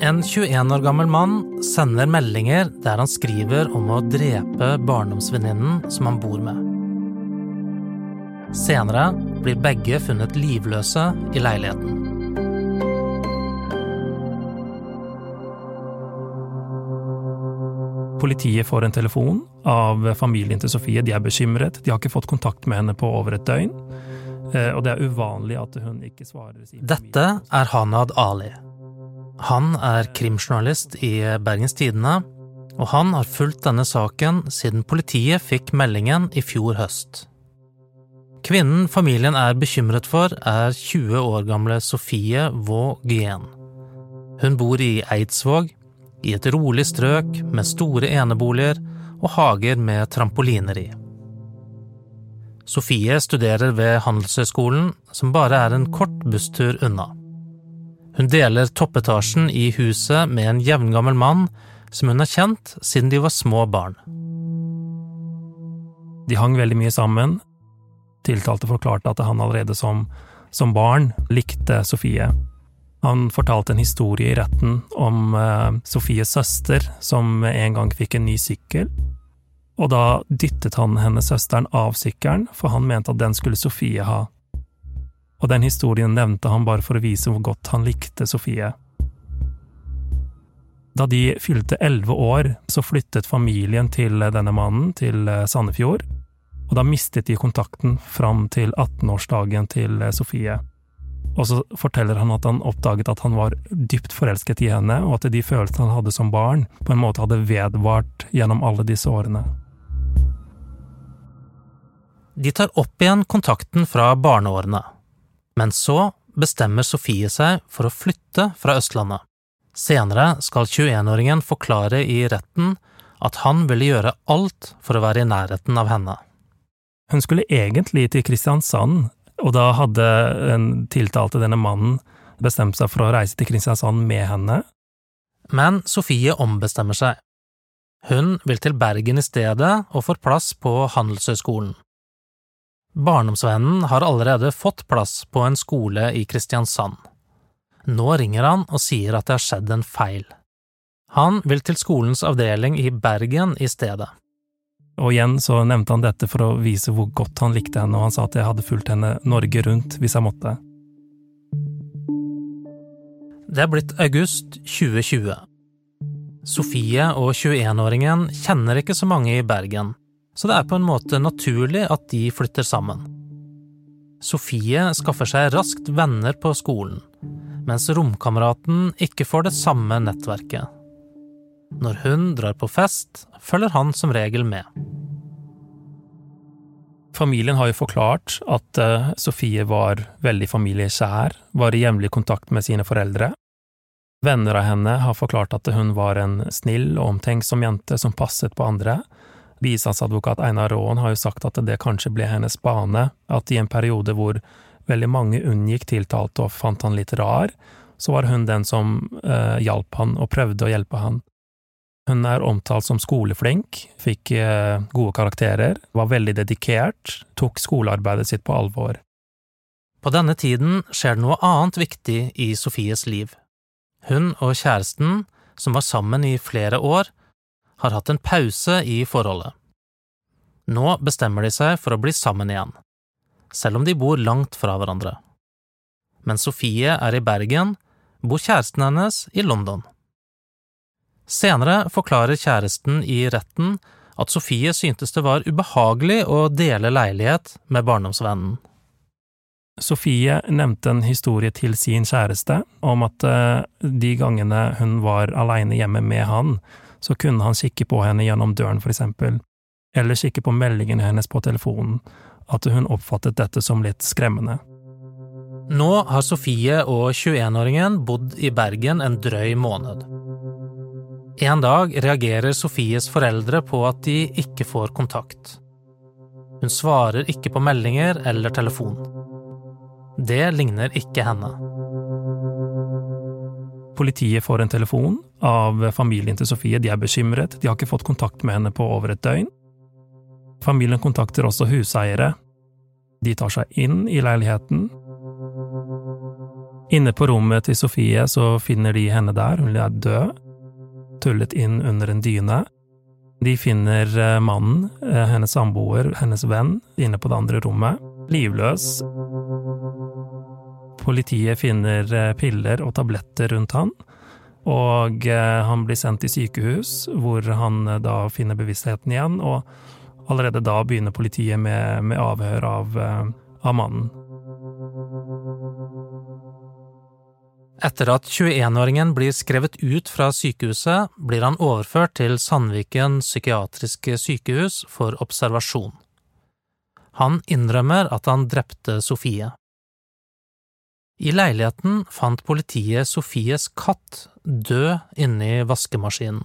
En 21 år gammel mann sender meldinger der han skriver om å drepe barndomsvenninnen som han bor med. Senere blir begge funnet livløse i leiligheten. Politiet får en telefon av familien til Sofie. De er bekymret. De har ikke fått kontakt med henne på over et døgn. Eh, og det er uvanlig at hun ikke svarer. Dette er Hanad Ali. Han er krimjournalist i Bergens Tidende, og han har fulgt denne saken siden politiet fikk meldingen i fjor høst. Kvinnen familien er bekymret for, er 20 år gamle Sofie Vaux Guyen. Hun bor i Eidsvåg, i et rolig strøk med store eneboliger og hager med trampoliner i. Sofie studerer ved Handelshøyskolen, som bare er en kort busstur unna. Hun deler toppetasjen i huset med en jevngammel mann som hun har kjent siden de var små barn. De hang veldig mye sammen. Tiltalte forklarte at han allerede som, som barn likte Sofie. Han fortalte en historie i retten om eh, Sofies søster som en gang fikk en ny sykkel. Og da dyttet han hennes søsteren av sykkelen, for han mente at den skulle Sofie ha. Og den historien nevnte han bare for å vise hvor godt han likte Sofie. Da de fylte elleve år, så flyttet familien til denne mannen til Sandefjord, og da mistet de kontakten fram til 18-årsdagen til Sofie. Og så forteller han at han oppdaget at han var dypt forelsket i henne, og at de følelsene han hadde som barn, på en måte hadde vedvart gjennom alle disse årene. De tar opp igjen kontakten fra barneårene, men så bestemmer Sofie seg for å flytte fra Østlandet. Senere skal 21-åringen forklare i retten at han ville gjøre alt for å være i nærheten av henne. Hun skulle egentlig til Kristiansand og da hadde den tiltalte, denne mannen, bestemt seg for å reise til Kristiansand med henne. Men Sofie ombestemmer seg. Hun vil til Bergen i stedet og får plass på Handelshøyskolen. Barndomsvennen har allerede fått plass på en skole i Kristiansand. Nå ringer han og sier at det har skjedd en feil. Han vil til skolens avdeling i Bergen i stedet. Og igjen så nevnte han dette for å vise hvor godt han likte henne, og han sa at jeg hadde fulgt henne Norge rundt hvis jeg måtte. Det er blitt august 2020. Sofie og 21-åringen kjenner ikke så mange i Bergen, så det er på en måte naturlig at de flytter sammen. Sofie skaffer seg raskt venner på skolen, mens romkameraten ikke får det samme nettverket. Når hun drar på fest, følger han som regel med. Familien har jo forklart at uh, Sofie var veldig familieskjær, var i jevnlig kontakt med sine foreldre. Venner av henne har forklart at hun var en snill og omtenksom jente som passet på andre. Bistandsadvokat Einar Raaen har jo sagt at det kanskje ble hennes bane, at i en periode hvor veldig mange unngikk tiltalte og fant han litt rar, så var hun den som eh, hjalp han og prøvde å hjelpe han. Hun er omtalt som skoleflink, fikk eh, gode karakterer, var veldig dedikert, tok skolearbeidet sitt på alvor. På denne tiden skjer det noe annet viktig i Sofies liv. Hun og kjæresten, som var sammen i flere år, har hatt en pause i forholdet. Nå bestemmer de seg for å bli sammen igjen, selv om de bor langt fra hverandre. Mens Sofie er i Bergen, bor kjæresten hennes i London. Senere forklarer kjæresten i retten at Sofie syntes det var ubehagelig å dele leilighet med barndomsvennen. Sofie nevnte en historie til sin kjæreste om at eh, de gangene hun var aleine hjemme med han, så kunne han kikke på henne gjennom døren, for eksempel, eller kikke på meldingene hennes på telefonen, at hun oppfattet dette som litt skremmende. Nå har Sofie og 21-åringen bodd i Bergen en drøy måned. En dag reagerer Sofies foreldre på at de ikke får kontakt. Hun svarer ikke på meldinger eller telefon. Det ligner ikke henne. Politiet får en telefon av familien til Sofie. De er bekymret, de har ikke fått kontakt med henne på over et døgn. Familien kontakter også huseiere. De tar seg inn i leiligheten. Inne på rommet til Sofie så finner de henne der, hun er død, tullet inn under en dyne. De finner eh, mannen, eh, hennes samboer, hennes venn, inne på det andre rommet, livløs. Politiet finner eh, piller og tabletter rundt han, og han blir sendt til sykehus, hvor han da finner bevisstheten igjen, og allerede da begynner politiet med, med avhør av, av mannen. Etter at 21-åringen blir skrevet ut fra sykehuset, blir han overført til Sandviken psykiatriske sykehus for observasjon. Han innrømmer at han drepte Sofie. I leiligheten fant politiet Sofies katt død inni vaskemaskinen.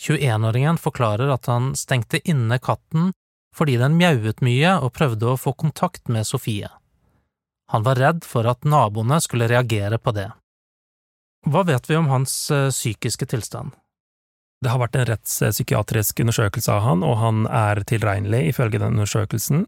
21-åringen forklarer at han stengte inne katten fordi den mjauet mye og prøvde å få kontakt med Sofie. Han var redd for at naboene skulle reagere på det. Hva vet vi om hans eh, psykiske tilstand? Det har vært en rettspsykiatrisk undersøkelse av han, og han er tilregnelig ifølge den undersøkelsen.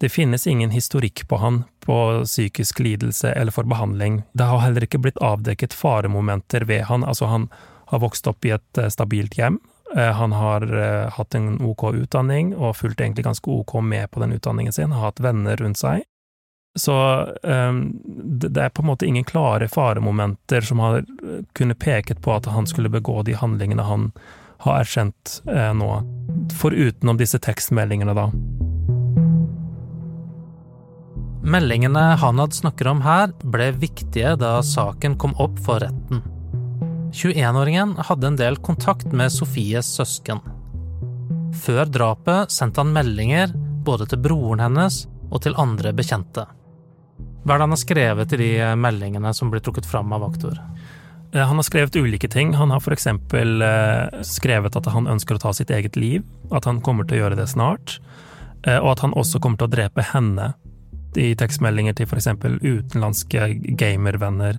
Det finnes ingen historikk på han på psykisk lidelse eller for behandling. Det har heller ikke blitt avdekket faremomenter ved han, altså han har vokst opp i et eh, stabilt hjem, eh, han har hatt en ok utdanning og fulgt egentlig ganske ok med på den utdanningen sin, har hatt venner rundt seg. Så um, det er på en måte ingen klare faremomenter som har kunnet peket på at han skulle begå de handlingene han har erkjent nå, forutenom disse tekstmeldingene, da. Meldingene Hanad snakker om her, ble viktige da saken kom opp for retten. 21-åringen hadde en del kontakt med Sofies søsken. Før drapet sendte han meldinger både til broren hennes og til andre bekjente. Hva er det han har skrevet i de eh, meldingene som blir trukket fram av aktor? Eh, han har skrevet ulike ting. Han har f.eks. Eh, skrevet at han ønsker å ta sitt eget liv, at han kommer til å gjøre det snart, og at han også kommer til å drepe henne i tekstmeldinger til f.eks. utenlandske gamervenner.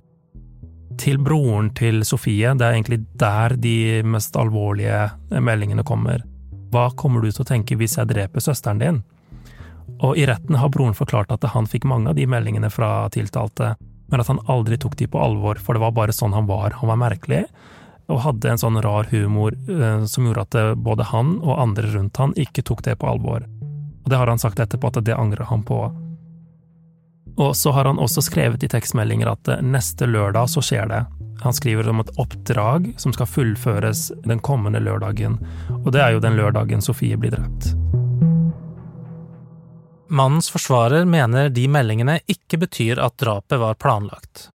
Til broren til Sofie, det er egentlig der de mest alvorlige meldingene kommer. Hva kommer du til å tenke hvis jeg dreper søsteren din? Og i retten har broren forklart at han fikk mange av de meldingene fra tiltalte, men at han aldri tok de på alvor, for det var bare sånn han var. Han var merkelig, og hadde en sånn rar humor eh, som gjorde at eh, både han og andre rundt han ikke tok det på alvor. Og det har han sagt etterpå at det angrer han på. Og så har han også skrevet i tekstmeldinger at eh, neste lørdag så skjer det. Han skriver om et oppdrag som skal fullføres den kommende lørdagen, og det er jo den lørdagen Sofie blir drept. Mannens forsvarer mener de meldingene ikke betyr at drapet var planlagt.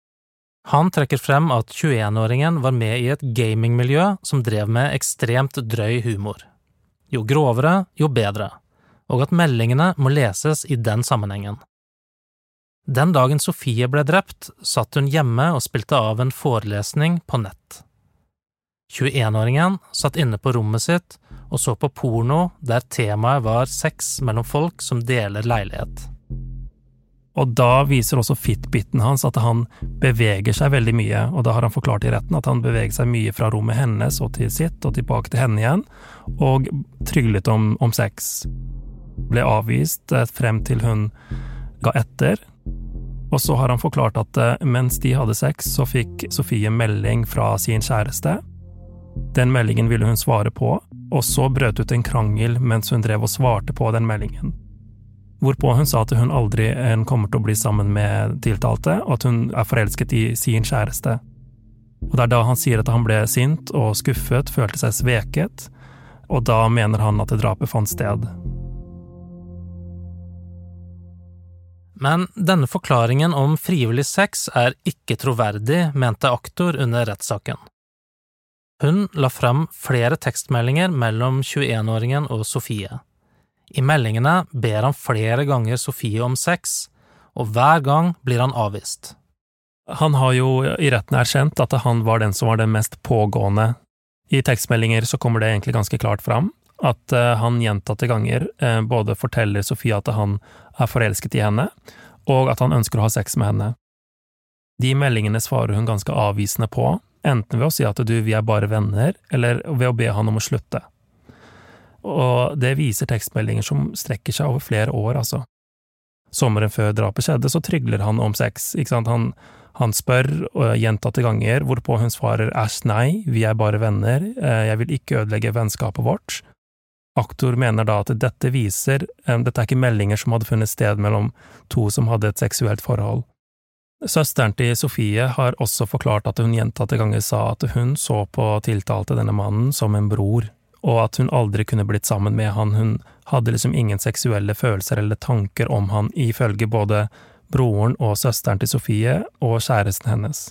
Han trekker frem at 21-åringen var med i et gamingmiljø som drev med ekstremt drøy humor. Jo grovere, jo bedre, og at meldingene må leses i den sammenhengen. Den dagen Sofie ble drept, satt hun hjemme og spilte av en forelesning på nett. 21-åringen satt inne på rommet sitt og så på porno der temaet var sex mellom folk som deler leilighet. Og da viser også fitbiten hans at han beveger seg veldig mye, og da har han forklart i retten at han beveger seg mye fra rommet hennes og til sitt og tilbake til henne igjen, og tryglet om, om sex. Ble avvist eh, frem til hun ga etter, og så har han forklart at eh, mens de hadde sex, så fikk Sofie melding fra sin kjæreste, den meldingen ville hun svare på, og så brøt ut en krangel mens hun drev og svarte på den meldingen. Hvorpå hun sa at hun aldri kommer til å bli sammen med tiltalte, og at hun er forelsket i sin kjæreste. Og det er da han sier at han ble sint og skuffet, følte seg sveket, og da mener han at drapet fant sted. Men denne forklaringen om frivillig sex er ikke troverdig, mente aktor under rettssaken. Hun la fram flere tekstmeldinger mellom 21-åringen og Sofie. I meldingene ber han flere ganger Sofie om sex, og hver gang blir han avvist. Han har jo i retten erkjent at han var den som var den mest pågående. I tekstmeldinger så kommer det egentlig ganske klart fram at eh, han gjentatte ganger eh, både forteller Sofie at han er forelsket i henne, og at han ønsker å ha sex med henne. De meldingene svarer hun ganske avvisende på, enten ved å si at du, vi er bare venner, eller ved å be han om å slutte. Og det viser tekstmeldinger som strekker seg over flere år, altså. Sommeren før drapet skjedde, så trygler han om sex, ikke sant, han, Han spør gjentatte ganger, hvorpå hun svarer æsj, nei, vi er bare venner, jeg vil ikke ødelegge vennskapet vårt. Aktor mener da at dette viser Dette er ikke meldinger som hadde funnet sted mellom to som hadde et seksuelt forhold. Søsteren til Sofie har også forklart at hun gjentatte ganger sa at hun så på tiltalte denne mannen som en bror, og at hun aldri kunne blitt sammen med han, hun hadde liksom ingen seksuelle følelser eller tanker om han, ifølge både broren og søsteren til Sofie og kjæresten hennes.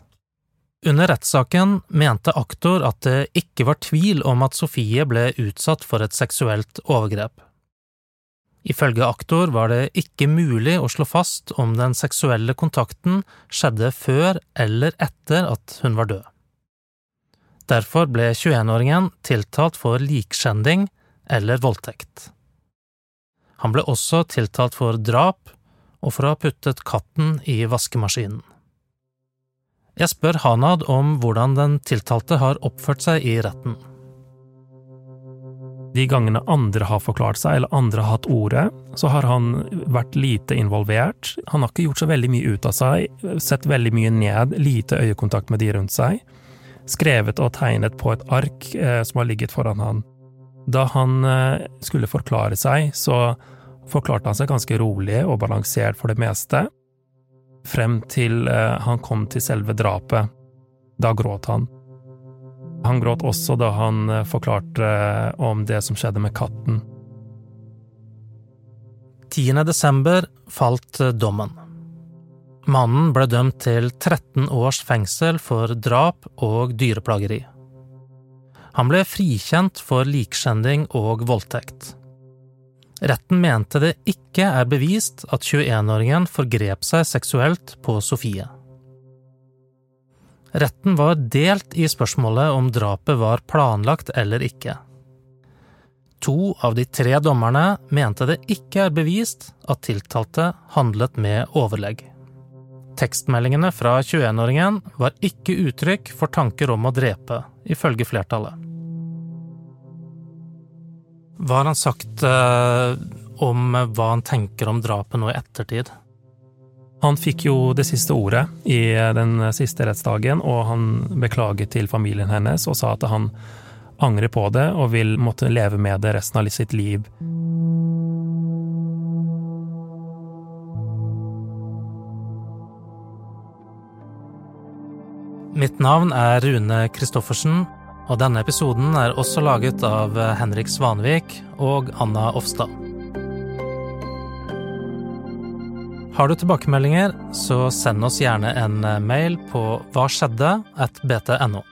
Under rettssaken mente aktor at det ikke var tvil om at Sofie ble utsatt for et seksuelt overgrep. Ifølge aktor var det ikke mulig å slå fast om den seksuelle kontakten skjedde før eller etter at hun var død. Derfor ble 21-åringen tiltalt for likskjending eller voldtekt. Han ble også tiltalt for drap og for å ha puttet katten i vaskemaskinen. Jeg spør Hanad om hvordan den tiltalte har oppført seg i retten. De gangene andre har forklart seg, eller andre har hatt ordet, så har han vært lite involvert. Han har ikke gjort så veldig mye ut av seg, sett veldig mye ned, lite øyekontakt med de rundt seg. Skrevet og tegnet på et ark eh, som har ligget foran han. Da han eh, skulle forklare seg, så forklarte han seg ganske rolig og balansert for det meste, frem til eh, han kom til selve drapet. Da gråt han. Han gråt også da han eh, forklarte eh, om det som skjedde med katten. 10. desember falt dommen. Mannen ble dømt til 13 års fengsel for drap og dyreplageri. Han ble frikjent for likskjending og voldtekt. Retten mente det ikke er bevist at 21-åringen forgrep seg seksuelt på Sofie. Retten var delt i spørsmålet om drapet var planlagt eller ikke. To av de tre dommerne mente det ikke er bevist at tiltalte handlet med overlegg. Tekstmeldingene fra 21-åringen var ikke uttrykk for tanker om å drepe, ifølge flertallet. Hva har han sagt eh, om hva han tenker om drapet nå i ettertid? Han fikk jo det siste ordet i den siste rettsdagen, og han beklaget til familien hennes og sa at han angrer på det og vil måtte leve med det resten av sitt liv. Mitt navn er Rune Christoffersen, og denne episoden er også laget av Henrik Svanvik og Anna Offstad. Har du tilbakemeldinger, så send oss gjerne en mail på hva skjedde at bt.no.